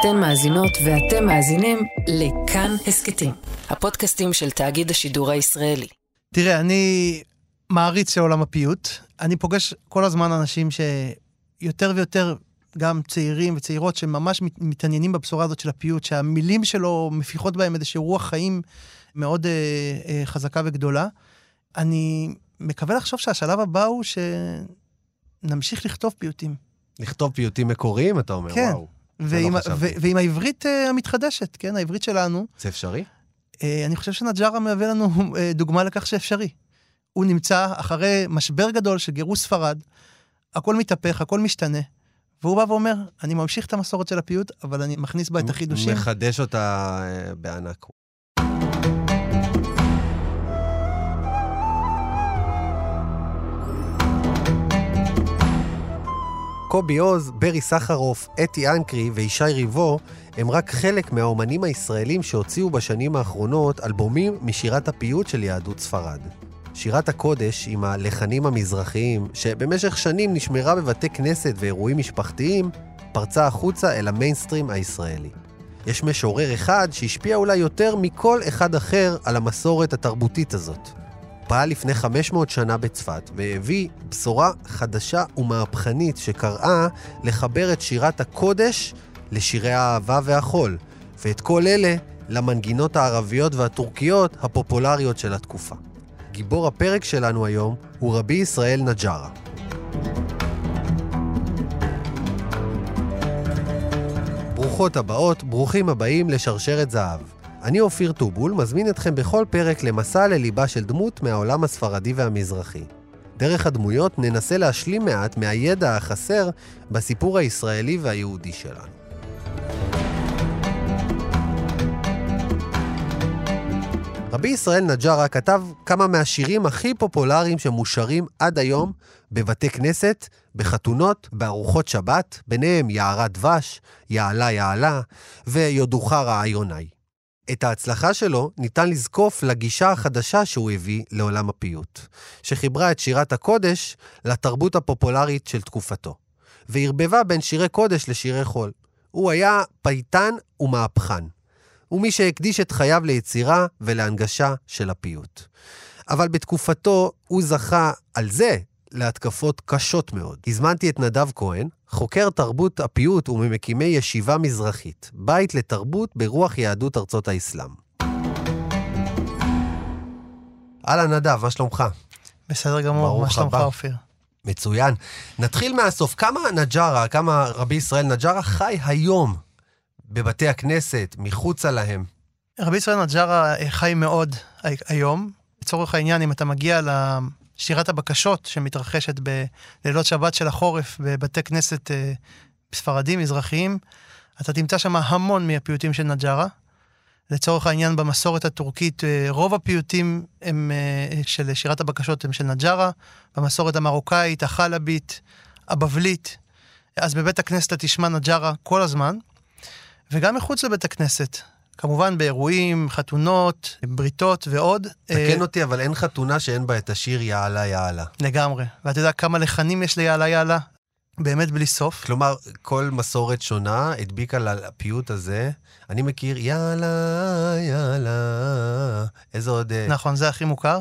אתן מאזינות ואתם מאזינים לכאן הסכתים, הפודקאסטים של תאגיד השידור הישראלי. תראה, אני מעריץ של עולם הפיוט. אני פוגש כל הזמן אנשים שיותר ויותר, גם צעירים וצעירות, שממש מת- מתעניינים בבשורה הזאת של הפיוט, שהמילים שלו מפיחות בהם איזושהי רוח חיים מאוד אה, אה, חזקה וגדולה. אני מקווה לחשוב שהשלב הבא הוא שנמשיך לכתוב פיוטים. לכתוב פיוטים מקוריים, אתה אומר, כן. וואו. ועם, לא. ו- ועם העברית אה, המתחדשת, כן, העברית שלנו, זה אפשרי? אה, אני חושב שנג'ארה מהווה לנו אה, דוגמה לכך שאפשרי. הוא נמצא אחרי משבר גדול של גירוש ספרד, הכל מתהפך, הכל משתנה, והוא בא ואומר, אני ממשיך את המסורת של הפיוט, אבל אני מכניס בה את החידושים. מחדש אותה בענק. קובי עוז, ברי סחרוף, אתי אנקרי וישי ריבו הם רק חלק מהאומנים הישראלים שהוציאו בשנים האחרונות אלבומים משירת הפיוט של יהדות ספרד. שירת הקודש עם הלחנים המזרחיים, שבמשך שנים נשמרה בבתי כנסת ואירועים משפחתיים, פרצה החוצה אל המיינסטרים הישראלי. יש משורר אחד שהשפיע אולי יותר מכל אחד אחר על המסורת התרבותית הזאת. פעל לפני 500 שנה בצפת והביא בשורה חדשה ומהפכנית שקראה לחבר את שירת הקודש לשירי האהבה והחול, ואת כל אלה למנגינות הערביות והטורקיות הפופולריות של התקופה. גיבור הפרק שלנו היום הוא רבי ישראל נג'ארה. ברוכות הבאות, ברוכים הבאים לשרשרת זהב. אני אופיר טובול, מזמין אתכם בכל פרק למסע לליבה של דמות מהעולם הספרדי והמזרחי. דרך הדמויות ננסה להשלים מעט מהידע החסר בסיפור הישראלי והיהודי שלנו. רבי ישראל נג'ארה כתב כמה מהשירים הכי פופולריים שמושרים עד היום בבתי כנסת, בחתונות, בארוחות שבת, ביניהם יערת דבש, יעלה יעלה ויודוך רעיוני. את ההצלחה שלו ניתן לזקוף לגישה החדשה שהוא הביא לעולם הפיוט, שחיברה את שירת הקודש לתרבות הפופולרית של תקופתו, וערבבה בין שירי קודש לשירי חול. הוא היה פייטן ומהפכן, ומי שהקדיש את חייו ליצירה ולהנגשה של הפיוט. אבל בתקופתו הוא זכה על זה להתקפות קשות מאוד. הזמנתי את נדב כהן, חוקר תרבות הפיוט וממקימי ישיבה מזרחית, בית לתרבות ברוח יהדות ארצות האסלאם. אהלן נדב, מה שלומך? בסדר גמור, מה שלומך. אופיר? מצוין. נתחיל מהסוף. כמה נג'ארה, כמה רבי ישראל נג'ארה חי היום בבתי הכנסת, מחוצה להם? רבי ישראל נג'ארה אה, חי מאוד הי- היום. לצורך העניין, אם אתה מגיע לשירת הבקשות שמתרחשת בלילות שבת של החורף בבתי כנסת אה, ספרדים, מזרחיים, אתה תמצא שם המון מהפיוטים של נג'ארה. לצורך העניין, במסורת הטורקית, אה, רוב הפיוטים הם אה, של שירת הבקשות הם של נג'ארה, במסורת המרוקאית, החלבית, הבבלית. אז בבית הכנסת תשמע נג'ארה כל הזמן, וגם מחוץ לבית הכנסת. כמובן באירועים, חתונות, בריתות ועוד. תקן אה, אותי, אבל אין חתונה שאין בה את השיר יעלה יעלה. לגמרי. ואתה יודע כמה לחנים יש ליעלה יעלה? באמת בלי סוף. כלומר, כל מסורת שונה הדביקה לפיוט הזה. אני מכיר יאללה, יאללה. איזה עוד... אה, נכון, זה הכי מוכר.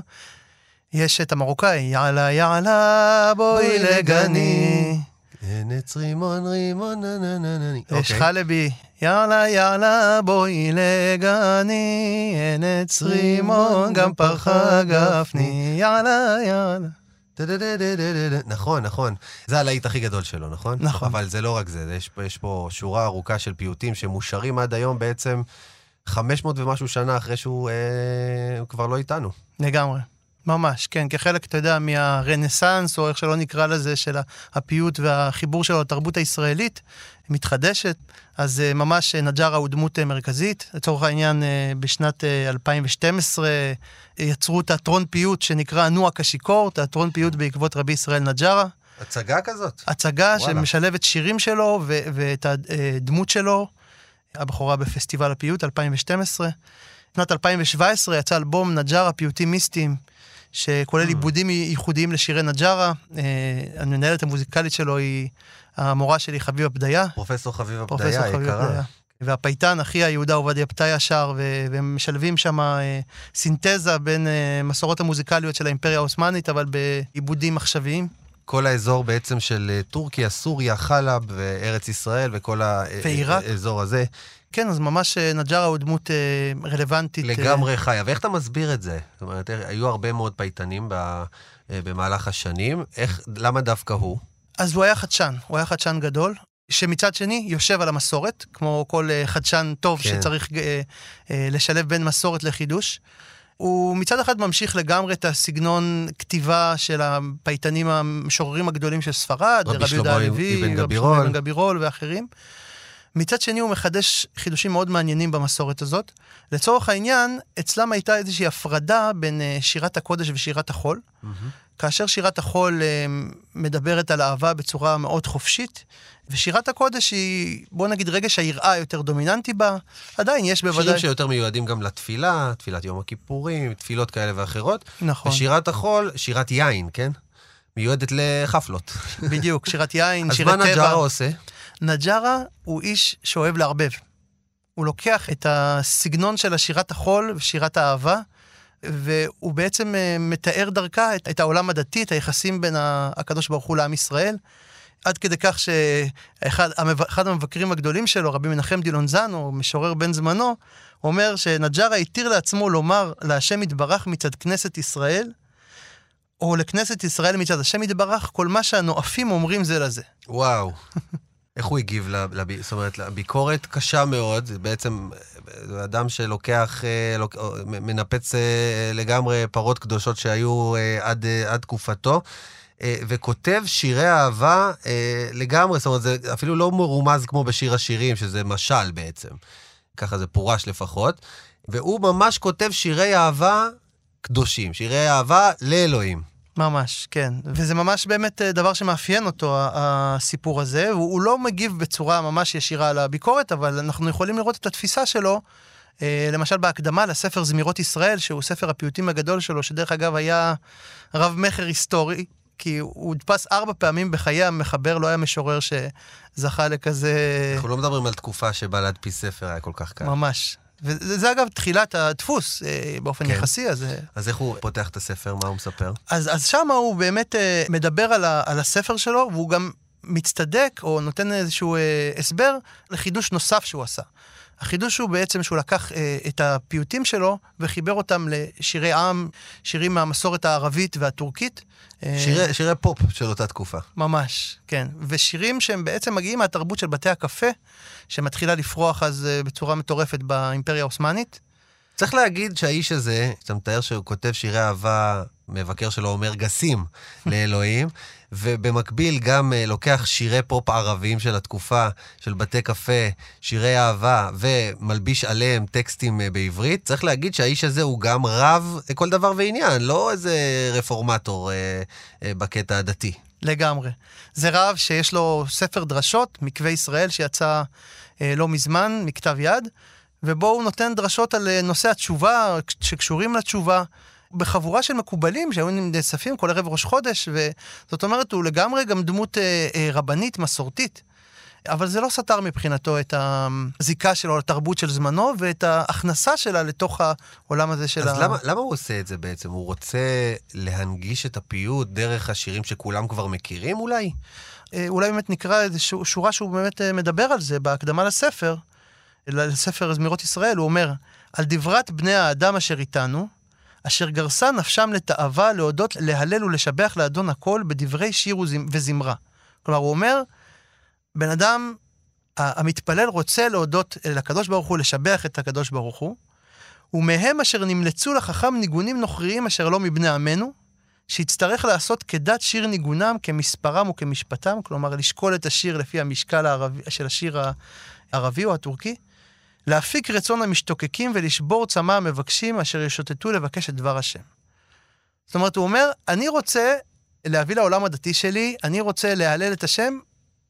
יש את המרוקאי, יעלה יעלה בואי בואי לגני. נץ רימון רימון נה נה נה נה. יש אוקיי. חלבי, יאללה יאללה בואי לגני, אין עץ רימון גם פרחה גפני, יאללה יאללה. נכון, נכון. זה הלהיט הכי גדול שלו, נכון? נכון. אבל זה לא רק זה, יש יש פה שורה ארוכה של פיוטים שמושרים עד היום בעצם 500 ומשהו שנה אחרי שהוא אה, כבר לא איתנו. לגמרי. ממש, כן, כחלק, אתה יודע, מהרנסאנס, או איך שלא נקרא לזה, של הפיוט והחיבור שלו לתרבות הישראלית, מתחדשת. אז אה, ממש אה, נג'ארה הוא דמות אה, מרכזית. לצורך העניין, בשנת אה, 2012 אה, יצרו תיאטרון פיוט שנקרא נועק השיכור, תיאטרון פיוט בעקבות רבי ישראל נג'ארה. הצגה כזאת. הצגה וואלה. שמשלבת שירים שלו ו- ואת הדמות שלו, הבכורה בפסטיבל הפיוט 2012. בשנת 2017 יצא אלבום נג'ארה פיוטים מיסטיים, שכולל Mm. עיבודים ייחודיים לשירי נג'ארה. אה, המנהלת המוזיקלית שלו היא המורה שלי, חביבה פדיה. פרופסור חביבה פדיה. פדיה. והפייטן, אחיה יהודה עובדיה פתאיה שר, והם משלבים שם אה, סינתזה בין אה, מסורות המוזיקליות של האימפריה העות'מאנית, אבל בעיבודים עכשוויים. כל האזור בעצם של אה, טורקיה, סוריה, חלב וארץ ישראל וכל. האזור הזה. כן, אז ממש אה, נג'ארה הוא דמות אה, רלוונטית. אה, לגמרי חיה. ואיך אתה מסביר את זה? זאת אומרת, היו הרבה מאוד פייטנים ב, במהלך השנים. איך, למה דווקא הוא? אז הוא היה חדשן, הוא היה חדשן גדול, שמצד שני יושב על המסורת, כמו כל אה, חדשן טוב כן. שצריך אה, אה, לשלב בין מסורת לחידוש. הוא מצד אחד ממשיך לגמרי את הסגנון כתיבה של הפייטנים המשוררים הגדולים של ספרד, רבי רבי יהודה הלוי, רבי. שלמה אבן גבירול ואחרים. מצד שני הוא מחדש חידושים מאוד מעניינים במסורת הזאת. לצורך העניין, אצלם הייתה איזושהי הפרדה בין אה, שירת הקודש ושירת החול. כאשר שירת החול אה, מדברת על אהבה בצורה מאוד חופשית, ושירת הקודש היא, בוא נגיד, רגש היראה יותר דומיננטי בה, עדיין יש בוודאי... שירים שיותר מיועדים גם לתפילה, תפילת יום הכיפורים, תפילות כאלה ואחרות. נכון, ושירת החול, שירת יין, כן? מיועדת לחפלות. בדיוק, שירת יין, אז שירי מה טבע. נג'ארה עושה? נג'ארה הוא איש שאוהב לערבב. הוא לוקח את הסגנון של השירת החול ושירת האהבה, והוא בעצם אה, מתאר דרכה את, את העולם הדתי, את היחסים בין הקדוש ברוך הוא לעם ישראל, עד כדי כך שאחד המב- אחד המבקרים הגדולים שלו, רבי מנחם דילונזנו, משורר בן זמנו, אומר שנג'ארה התיר לעצמו לומר להשם יתברך מצד כנסת ישראל, או לכנסת ישראל מצד השם יתברך, כל מה שהנואפים אומרים זה לזה. וואו. איך הוא הגיב, לב, לב, זאת אומרת, לביקורת קשה מאוד, בעצם זה אדם שלוקח, אה, לוק, אה, מנפץ אה, לגמרי פרות קדושות שהיו אה, עד, אה, עד תקופתו, אה, וכותב שירי אהבה אה, לגמרי, זאת אומרת, זה אפילו לא מרומז כמו בשיר השירים, שזה משל בעצם. ככה זה פורש לפחות. והוא ממש כותב שירי אהבה קדושים, שירי אהבה לאלוהים. ממש, כן. וזה ממש באמת אה, דבר שמאפיין אותו, הסיפור הזה. הוא, הוא לא מגיב בצורה ממש ישירה על הביקורת, אבל אנחנו יכולים לראות את התפיסה שלו, אה, למשל בהקדמה לספר זמירות ישראל, שהוא ספר הפיוטים הגדול שלו, שדרך אגב היה רב-מכר היסטורי, כי הוא הודפס ארבע פעמים בחיי המחבר, לא היה משורר שזכה לכזה... אנחנו לא מדברים על תקופה שבה להדפיס ספר היה כל כך קל. ממש. וזה זה, אגב תחילת הדפוס אה, באופן כן. יחסי, אז... אה, אז איך הוא פותח את הספר? מה הוא מספר? אז, אז שם הוא באמת אה, מדבר על, ה, על הספר שלו, והוא גם מצטדק או נותן איזשהו אה, הסבר לחידוש נוסף שהוא עשה. החידוש הוא בעצם שהוא לקח אה, את הפיוטים שלו וחיבר אותם לשירי עם, שירים מהמסורת הערבית והטורקית. אה, שירי, שירי פופ של אותה תקופה. ממש, כן. ושירים שהם בעצם מגיעים מהתרבות של בתי הקפה, שמתחילה לפרוח אז אה, בצורה מטורפת באימפריה העות'מאנית. צריך להגיד שהאיש הזה, שאתה מתאר שהוא כותב שירי אהבה, מבקר שלו אומר גסים לאלוהים, ובמקביל גם אה, לוקח שירי פופ ערביים של התקופה, של בתי קפה, שירי אהבה, ומלביש עליהם טקסטים אה, בעברית. צריך להגיד שהאיש הזה הוא גם רב לכל דבר ועניין, לא איזה רפורמטור אה, אה, בקטע הדתי. לגמרי. זה רב שיש לו ספר דרשות, מקווה ישראל, שיצא אה, לא מזמן, מכתב יד, ובו הוא נותן דרשות על אה, נושא התשובה, שקשורים לתשובה, בחבורה של מקובלים שהיו נאספים כל ערב ראש חודש, וזאת אומרת, הוא לגמרי גם דמות אה, אה, רבנית, מסורתית. אבל זה לא סתר מבחינתו את הזיקה שלו לתרבות של זמנו ואת ההכנסה שלה לתוך העולם הזה של אז ה... למה, למה הוא עושה את זה בעצם? הוא רוצה להנגיש את הפיוט דרך השירים שכולם כבר מכירים אולי? אה, אולי באמת נקרא איזו שורה שהוא באמת אה, מדבר על זה בהקדמה לספר, לספר זמירות ישראל, הוא אומר, על דברת בני האדם אשר איתנו, אשר גרסה נפשם לתאווה, להודות, להלל ולשבח לאדון הכל בדברי שיר וזמ- וזמרה. כלומר, הוא אומר, בן אדם, המתפלל רוצה להודות לקדוש ברוך הוא, לשבח את הקדוש ברוך הוא, ומהם אשר נמלצו לחכם ניגונים נוכריים אשר לא מבני עמנו, שיצטרך לעשות כדת שיר ניגונם, כמספרם וכמשפטם, כלומר לשקול את השיר לפי המשקל הערבי, של השיר הערבי או הטורקי, להפיק רצון המשתוקקים ולשבור צמא המבקשים אשר ישוטטו לבקש את דבר השם. זאת אומרת, הוא אומר, אני רוצה להביא לעולם הדתי שלי, אני רוצה להלל את השם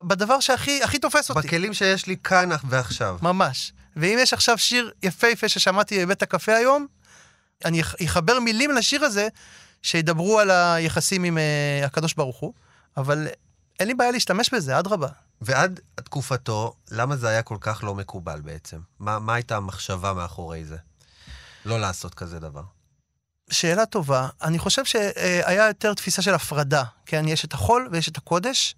בדבר שהכי הכי תופס אותי. בכלים שיש לי כאן ועכשיו. ממש. ואם יש עכשיו שיר יפהפה ששמעתי בבית הקפה היום, אני אח- אחבר מילים לשיר הזה שידברו על היחסים עם uh, הקדוש ברוך הוא, אבל אין לי בעיה להשתמש בזה, אדרבה. ועד תקופתו, למה זה היה כל כך לא מקובל בעצם? מה, מה הייתה המחשבה מאחורי זה? לא לעשות כזה דבר. שאלה טובה. אני חושב שהיה יותר תפיסה של הפרדה. כן, יש את החול ויש את הקודש.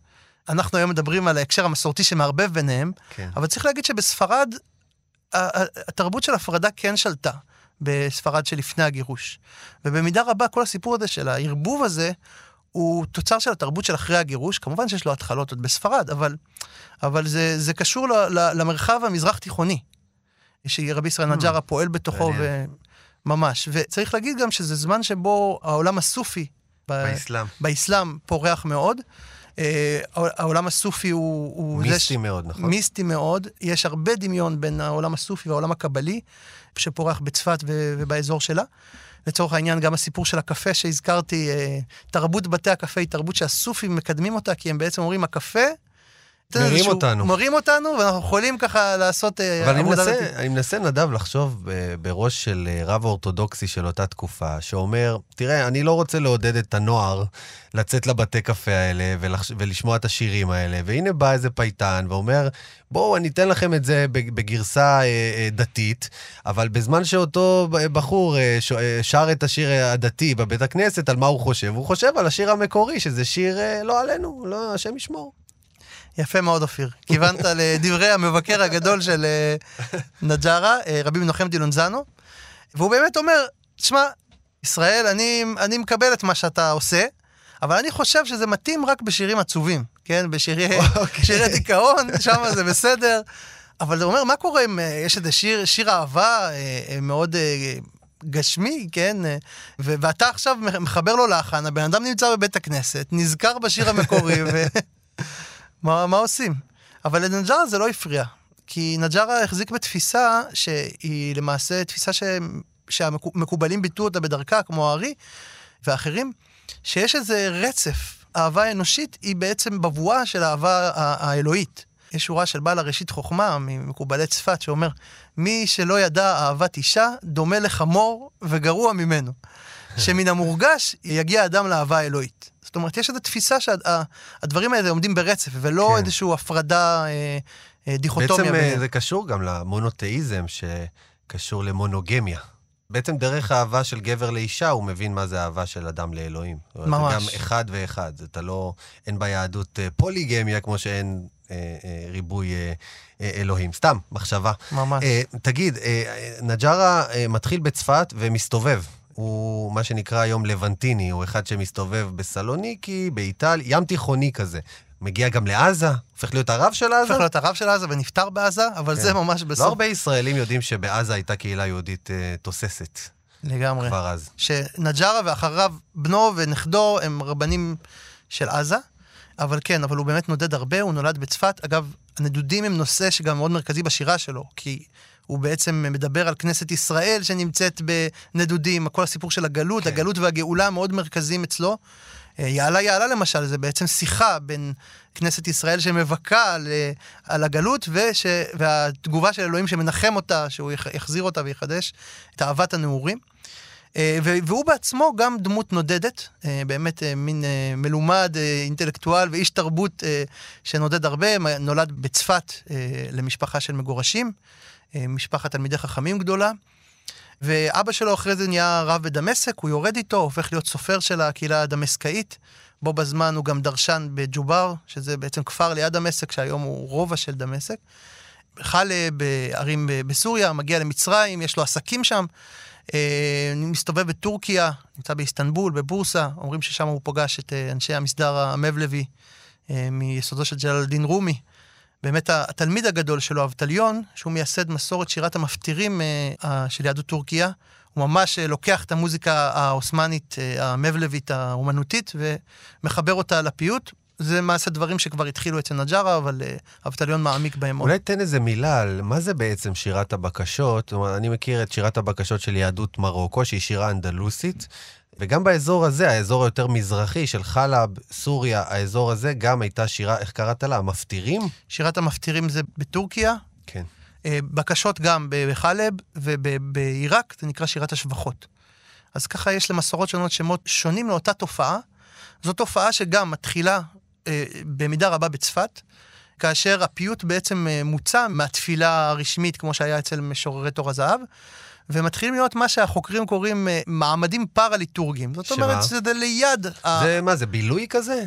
אנחנו היום מדברים על ההקשר המסורתי שמערבב ביניהם, כן. אבל צריך להגיד שבספרד, התרבות של הפרדה כן שלטה בספרד שלפני הגירוש. ובמידה רבה כל הסיפור הזה של הערבוב הזה, הוא תוצר של התרבות של אחרי הגירוש. כמובן שיש לו התחלות עוד בספרד, אבל, אבל זה, זה קשור ל, ל, למרחב המזרח-תיכוני, שרבי ישראל Hmm, נג'ארה פועל בתוכו, מעניין. וממש. וצריך להגיד גם שזה זמן שבו העולם הסופי, באסלאם. באסלאם פורח מאוד. אה, העולם הסופי הוא... הוא זה מיסטי מאוד, נכון? מיסטי מאוד. יש הרבה דמיון בין העולם הסופי והעולם הקבלי, שפורח בצפת ו- ובאזור שלה. לצורך העניין, גם הסיפור של הקפה שהזכרתי, אה, תרבות בתי הקפה היא תרבות שהסופים מקדמים אותה, כי הם בעצם אומרים, הקפה... מרים אותנו. מרים אותנו, ואנחנו יכולים ככה לעשות אה, אבל אני מנסה. אני מנסה, נדב, לחשוב ב- בראש של אה, רב אורתודוקסי של אותה תקופה, שאומר, תראה, אני לא רוצה לעודד את הנוער לצאת לבתי קפה האלה ולחש... ולשמוע את השירים האלה, והנה בא איזה פייטן ואומר, בואו, אני אתן לכם את זה בג- בגרסה אה, אה, דתית, אבל בזמן שאותו בחור אה. אה, שר את השיר הדתי בבית הכנסת, על מה הוא חושב? הוא חושב על השיר המקורי, שזה שיר אה, לא עלינו, לא, השם ישמור. יפה מאוד, אופיר. כיוונת לדברי המבקר הגדול של אה, נג'ארה, אה, רבי מנחם דילונזנו, והוא באמת אומר, תשמע, ישראל, אני, אני מקבל את מה שאתה עושה, אבל אני חושב שזה מתאים רק בשירים עצובים, כן? בשירי אוקיי. שירי דיכאון, שם זה בסדר. אבל הוא אומר, מה קורה אם אה, יש איזה שיר, שיר אהבה אה, אה, מאוד גשמי, כן? ואתה עכשיו מחבר לו לחן, הבן אדם נמצא בבית הכנסת, נזכר בשיר המקורי, ו... מה, מה עושים? אבל לנג'ארה זה לא הפריע, כי נג'ארה החזיק בתפיסה שהיא למעשה תפיסה ש... שהמקובלים ביטאו אותה בדרכה, כמו הארי ואחרים, שיש איזה רצף. אהבה אנושית היא בעצם בבואה של האהבה האלוהית. יש שורה של בעל הראשית חוכמה ממקובלי צפת שאומר, מי שלא ידע אהבת אישה, דומה לחמור וגרוע ממנו. שמן המורגש יגיע אדם לאהבה האלוהית. זאת אומרת, יש איזו תפיסה שהדברים האלה עומדים ברצף, ולא כן. איזושהי הפרדה, אה, אה, דיכוטומיה. בעצם אה, ביניהם. זה קשור גם למונותאיזם שקשור למונוגמיה. בעצם דרך האהבה של גבר לאישה, הוא מבין מה זה אהבה של אדם לאלוהים. ממש. זה גם אחד ואחד. זה אתה לא... אין ביהדות אה, פוליגמיה כמו שאין אה, אה, ריבוי אה, אה, אלוהים. סתם, מחשבה. ממש. אה, תגיד, אה, מתחיל בצפת ומסתובב. הוא מה שנקרא היום לבנטיני, הוא אחד שמסתובב בסלוניקי, באיטליה, ים תיכוני כזה. מגיע גם לעזה, הופך להיות הרב של עזה. הופך להיות הרב של עזה ונפטר בעזה, אבל כן. זה ממש לא בסוף. הרבה ישראלים יודעים שבעזה הייתה קהילה יהודית אה, תוססת לגמרי. כבר אז. שנג'ארה ואחריו בנו ונכדו הם רבנים של עזה. אבל כן, אבל הוא באמת נודד הרבה, הוא נולד בצפת. אגב, הנדודים הם נושא שגם מאוד מרכזי בשירה שלו, כי הוא בעצם מדבר על כנסת ישראל שנמצאת בנדודים, כל הסיפור של הגלות, כן. הגלות והגאולה מאוד מרכזיים אצלו. אה, יעלה יעלה למשל, זה בעצם שיחה בין כנסת ישראל שמבכה על, אה, על הגלות, וש, והתגובה של אלוהים שמנחם אותה, שהוא יח- יחזיר אותה ויחדש את אהבת הנעורים. אה, והוא בעצמו גם דמות נודדת, באמת מין מלומד, אינטלקטואל ואיש תרבות שנודד הרבה, נולד בצפת למשפחה של מגורשים, משפחת תלמידי חכמים גדולה. ואבא שלו אחרי זה נהיה רב בדמשק, הוא יורד איתו, הופך להיות סופר של הקהילה הדמשקאית. בו בזמן הוא גם דרשן בג'ובר, שזה בעצם כפר ליד דמשק, שהיום הוא רובע של דמשק. חלה בערים בסוריה, מגיע למצרים, יש לו עסקים שם. אה, מסתובב בטורקיה, נמצא באיסטנבול, בבורסה, אומרים ששם הוא פוגש את אה, אנשי המסדר המבלבי אה, מיסודו של ג'לאל א-דין רומי. באמת התלמיד הגדול שלו, אבטליון, שהוא מייסד מסורת שירת המפטירים אה, של יהדות טורקיה, הוא ממש אה, לוקח את המוזיקה העות'מאנית, אה, המבלבית, האומנותית, ומחבר אותה לפיוט. זה מעשה דברים שכבר התחילו אצל נג'ארה, אבל אבטליון מעמיק בהם מאוד. אולי תן איזה מילה על מה זה בעצם שירת הבקשות. אני מכיר את שירת הבקשות של יהדות מרוקו, שהיא שירה אנדלוסית, וגם באזור הזה, האזור היותר מזרחי של חלב, סוריה, האזור הזה, גם הייתה שירה, איך קראת לה? המפטירים? שירת המפטירים זה בטורקיה, כן. אה, בקשות גם בחלב, ובעיראק זה נקרא שירת השבחות. אז ככה יש למסורות שונות שמות שונים לאותה תופעה. זו תופעה שגם מתחילה אה, במידה רבה בצפת, כאשר הפיוט בעצם אה, מוצא מהתפילה הרשמית, כמו שהיה אצל משוררי תור הזהב, ומתחילים להיות מה שהחוקרים קוראים אה, מעמדים פארה-ליטורגיים. זאת שמה? אומרת שזה ליד... ה- זה מה, זה בילוי כזה?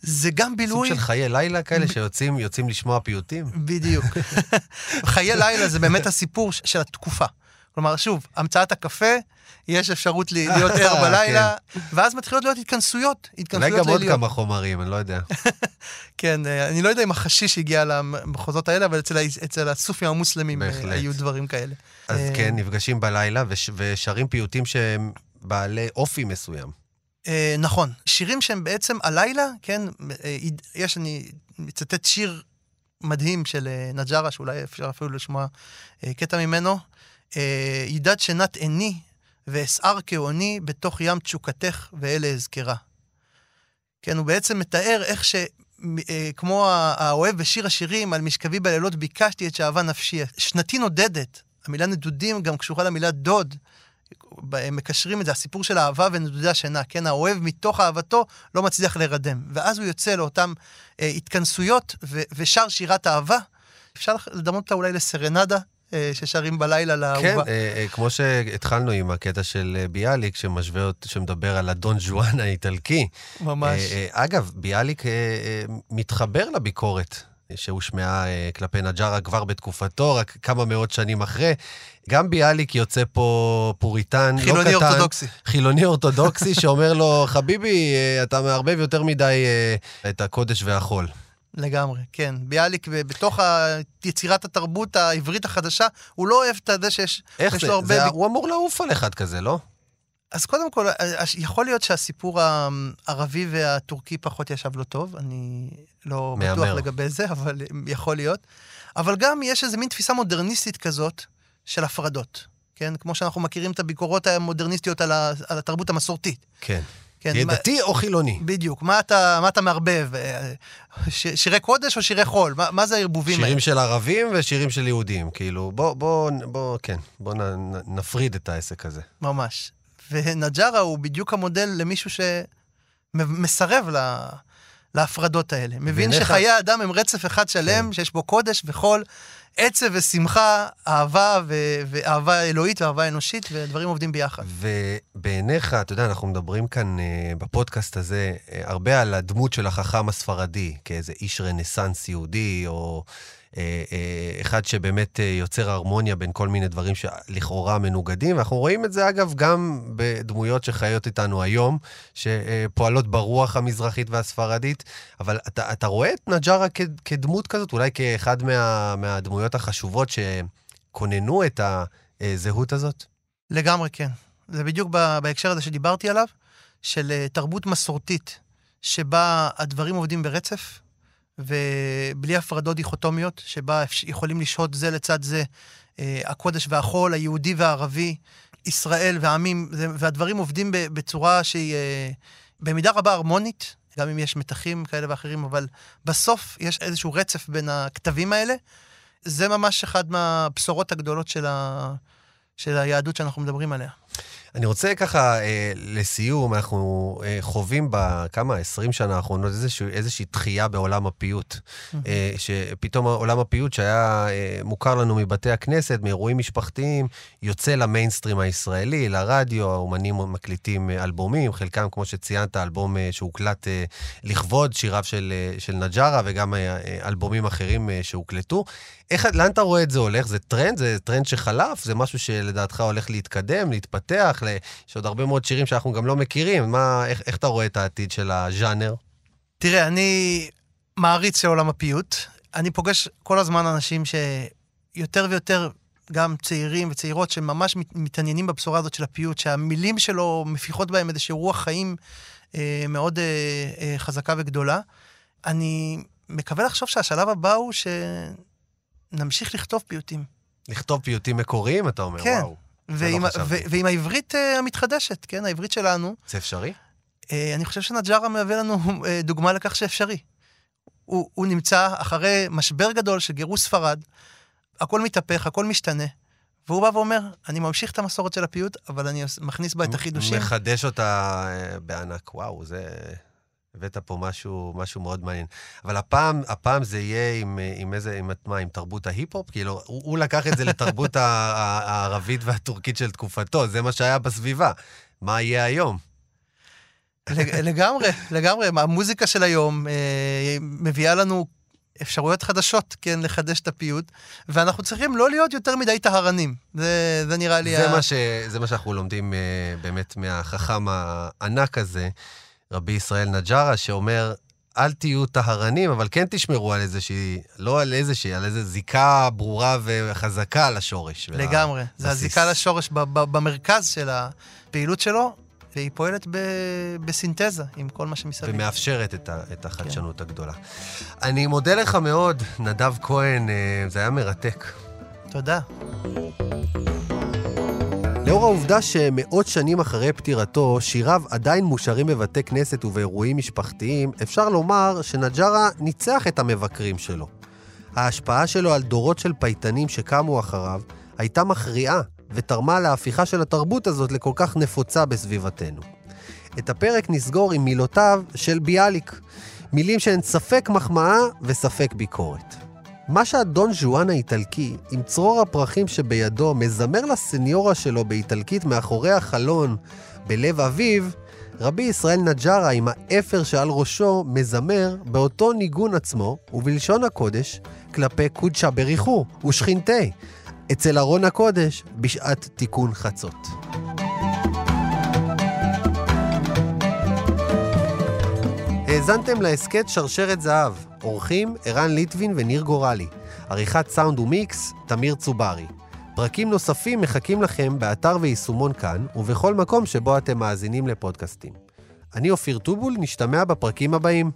זה גם סוג בילוי... של חיי לילה כאלה שיוצאים יוצאים לשמוע פיוטים? בדיוק. חיי לילה זה באמת הסיפור של התקופה. כלומר, שוב, המצאת הקפה, יש אפשרות להיות ער בלילה, ואז מתחילות להיות התכנסויות, אולי התכנסויות גם עוד ליליות. כמה חומרים, אני לא יודע. כן, אה, אני לא יודע אם החשיש הגיע למחוזות האלה, אבל אצל, אצל הסופים המוסלמים אה, בהחלט. היו דברים כאלה. אז אה, כן, נפגשים בלילה וש- ושרים פיוטים שהם בעלי אופי מסוים. אה, נכון, שירים שהם בעצם הלילה, כן, אה, יש, אני מצטט שיר מדהים של אה, נג'רה, שאולי אפשר אפילו לשמוע אה, קטע ממנו. אה, ידד שנת עיני ואסער כאוני בתוך ים תשוקתך ואלה אזכרה. כן, הוא בעצם מתאר איך ש... אה, כמו האוהב בשיר השירים, על משכבי בלילות ביקשתי את שאהבה נפשי. שנתי נודדת, המילה נדודים גם קשורה למילה דוד. הם מקשרים את זה, הסיפור של אהבה ונדודי השינה, כן, האוהב מתוך אהבתו לא מצליח להירדם. ואז הוא יוצא לאותן אה, התכנסויות ו- ושר שירת אהבה. אפשר לדמות אותה אולי לסרנדה, ששרים בלילה כן, לאהובה. אה, אה, כמו שהתחלנו עם הקטע של אה, ביאליק, שמשווה, שמדבר על הדון ז'ואן האיטלקי. ממש. אה, אה, אגב, ביאליק אה, אה, מתחבר לביקורת שהושמעה אה, כלפי נג'רה כבר בתקופתו, רק כמה מאות שנים אחרי. גם ביאליק יוצא פה פוריטן, לא קטן. חילוני אורתודוקסי. חילוני אורתודוקסי שאומר לו, חביבי, אה, אתה מערבב יותר מדי אה, את הקודש והחול. לגמרי, כן. ביאליק, ב- בתוך ה- יצירת התרבות העברית החדשה, הוא לא אוהב את זה שיש איך זה? לו הרבה... זה? ביק- הוא אמור לעוף על אחד כזה, לא? אז קודם כל, אה, יכול להיות שהסיפור הערבי והטורקי פחות ישב לו טוב, אני לא מהמר. בטוח לגבי זה, אבל יכול להיות. אבל גם יש איזו מין תפיסה מודרניסטית כזאת של הפרדות, כן? כמו שאנחנו מכירים את הביקורות המודרניסטיות על, ה, על התרבות המסורתית. כן. כן, תהיה מה- דתי או חילוני? בדיוק, מה אתה, מה אתה מערבב? אה, ש, שירי קודש או שירי חול? מה, מה זה הערבובים האלה? שירים של ערבים ושירים של יהודים. כאילו, בוא, בוא, בוא, כן, בוא נ, נ- נפריד את העסק הזה. ממש. ונג'רה הוא בדיוק המודל למישהו שמסרב ל... להפרדות האלה. מבין בעיניך- שחיי האדם הם רצף אחד שלם, כן. שיש בו קודש וחול, עצב ושמחה, אהבה ו... ואהבה אלוהית ואהבה אנושית, ודברים עובדים ביחד. ובעיניך, אתה יודע, אנחנו מדברים כאן אה, בפודקאסט הזה אה, הרבה על הדמות של החכם הספרדי, כאיזה איש רנסאנס יהודי, או אחד שבאמת אה, יוצר הרמוניה בין כל מיני דברים שלכאורה מנוגדים. ואנחנו רואים את זה, אגב, גם בדמויות שחיות איתנו היום, שפועלות ברוח המזרחית והספרדית. אבל אתה, אתה רואה את נג'רה כ, כדמות כזאת, אולי כאחד מה, מהדמויות החשובות שכוננו את הזהות הזאת? לגמרי כן. זה בדיוק בהקשר הזה שדיברתי עליו, של אה, תרבות מסורתית, שבה הדברים עובדים ברצף, ובלי הפרדות דיכוטומיות, שבה יכולים לשהות זה לצד זה, אה, הקודש והחול, היהודי והערבי, ישראל והעמים, והדברים עובדים בצורה שהיא אה, במידה רבה הרמונית, גם אם יש מתחים כאלה ואחרים, אבל בסוף יש איזשהו רצף בין הכתבים האלה. זה ממש אחד מהבשורות הגדולות של, ה... של היהדות שאנחנו מדברים עליה. אני רוצה ככה, אה, לסיום, אנחנו אה, חווים בכמה, 20 שנה האחרונות איזושהי, איזושהי דחייה בעולם הפיוט. אה, שפתאום עולם הפיוט שהיה אה, מוכר לנו מבתי הכנסת, מאירועים משפחתיים, יוצא למיינסטרים הישראלי, לרדיו, האומנים מקליטים אה, אלבומים, חלקם, כמו שציינת, אלבום אה, שהוקלט אה, לכבוד שיריו של, אה, של נג'רה, וגם אה, אה, אלבומים אחרים אה, שהוקלטו. איך, לאן אתה רואה את זה הולך? זה טרנד? זה טרנד שחלף? זה משהו שלדעתך הולך להתקדם, להתפתח? ל... יש עוד הרבה מאוד שירים שאנחנו גם לא מכירים. מה, איך, איך אתה רואה את העתיד של הז'אנר? תראה, אני מעריץ של עולם הפיוט. אני פוגש כל הזמן אנשים שיותר ויותר, גם צעירים וצעירות, שממש מת- מתעניינים בבשורה הזאת של הפיוט, שהמילים שלו מפיחות בהם איזושהי רוח חיים אה, מאוד אה, אה, חזקה וגדולה. אני מקווה לחשוב שהשלב הבא הוא שנמשיך לכתוב פיוטים. לכתוב פיוטים מקוריים, אתה אומר, כן. וואו. ועם, לא. ו- ועם העברית אה, המתחדשת, כן, העברית שלנו, זה אפשרי? אה, אני חושב שנג'רה מהווה לנו אה, דוגמה לכך שאפשרי. הוא, הוא נמצא אחרי משבר גדול של גירוש ספרד, הכל מתהפך, הכל משתנה, והוא בא ואומר, אני ממשיך את המסורת של הפיוט, אבל אני מכניס בה את החידושים. מחדש אותה בענק, וואו, זה... הבאת פה משהו, משהו מאוד מעניין. אבל הפעם, הפעם זה יהיה עם, עם איזה, עם, מה, עם תרבות ההיפ-הופ? כאילו, הוא, הוא לקח את זה לתרבות הערבית והטורקית של תקופתו, זה מה שהיה בסביבה. מה יהיה היום? לגמרי, לגמרי. המוזיקה של היום אה, מביאה לנו אפשרויות חדשות, כן, לחדש את הפיוט, ואנחנו צריכים לא להיות יותר מדי טהרנים. זה, זה נראה לי... זה, ה... מה ש, זה מה שאנחנו לומדים אה, באמת מהחכם הענק הזה, רבי ישראל נג'רה, שאומר, אל תהיו טהרנים, אבל כן תשמרו על איזושהי, לא על איזושהי, על איזו זיקה ברורה וחזקה לשורש. לגמרי. זה הזיקה לשורש במרכז של הפעילות שלו, והיא פועלת ב, בסינתזה עם כל מה שמסביב. ומאפשרת את, ה, את החדשנות כן. הגדולה. אני מודה לך מאוד, נדב כהן, אה, זה היה מרתק. תודה. לאור העובדה שמאות שנים אחרי פטירתו, שיריו עדיין מושרים בבתי כנסת ובאירועים משפחתיים, אפשר לומר שנג'רה ניצח את המבקרים שלו. ההשפעה שלו על דורות של פייטנים שקמו אחריו הייתה מכריעה, ותרמה להפיכה של התרבות הזאת לכל כך נפוצה בסביבתנו. את הפרק נסגור עם מילותיו של ביאליק, מילים שהן ספק מחמאה וספק ביקורת. מה שהדון ז'ואן האיטלקי, עם צרור הפרחים שבידו, מזמר לסניורה שלו באיטלקית מאחורי החלון בלב אביו, רבי ישראל נג'רה עם האפר שעל ראשו מזמר באותו ניגון עצמו, ובלשון הקודש, כלפי קודשא בריחו ושכינתי, אצל ארון הקודש בשעת תיקון חצות. האזנתם להסכת שרשרת זהב, אורחים ערן ליטבין וניר גורלי, עריכת סאונד ומיקס, תמיר צוברי. פרקים נוספים מחכים לכם באתר ויישומון כאן, ובכל מקום שבו אתם מאזינים לפודקאסטים. אני אופיר טובול, נשתמע בפרקים הבאים.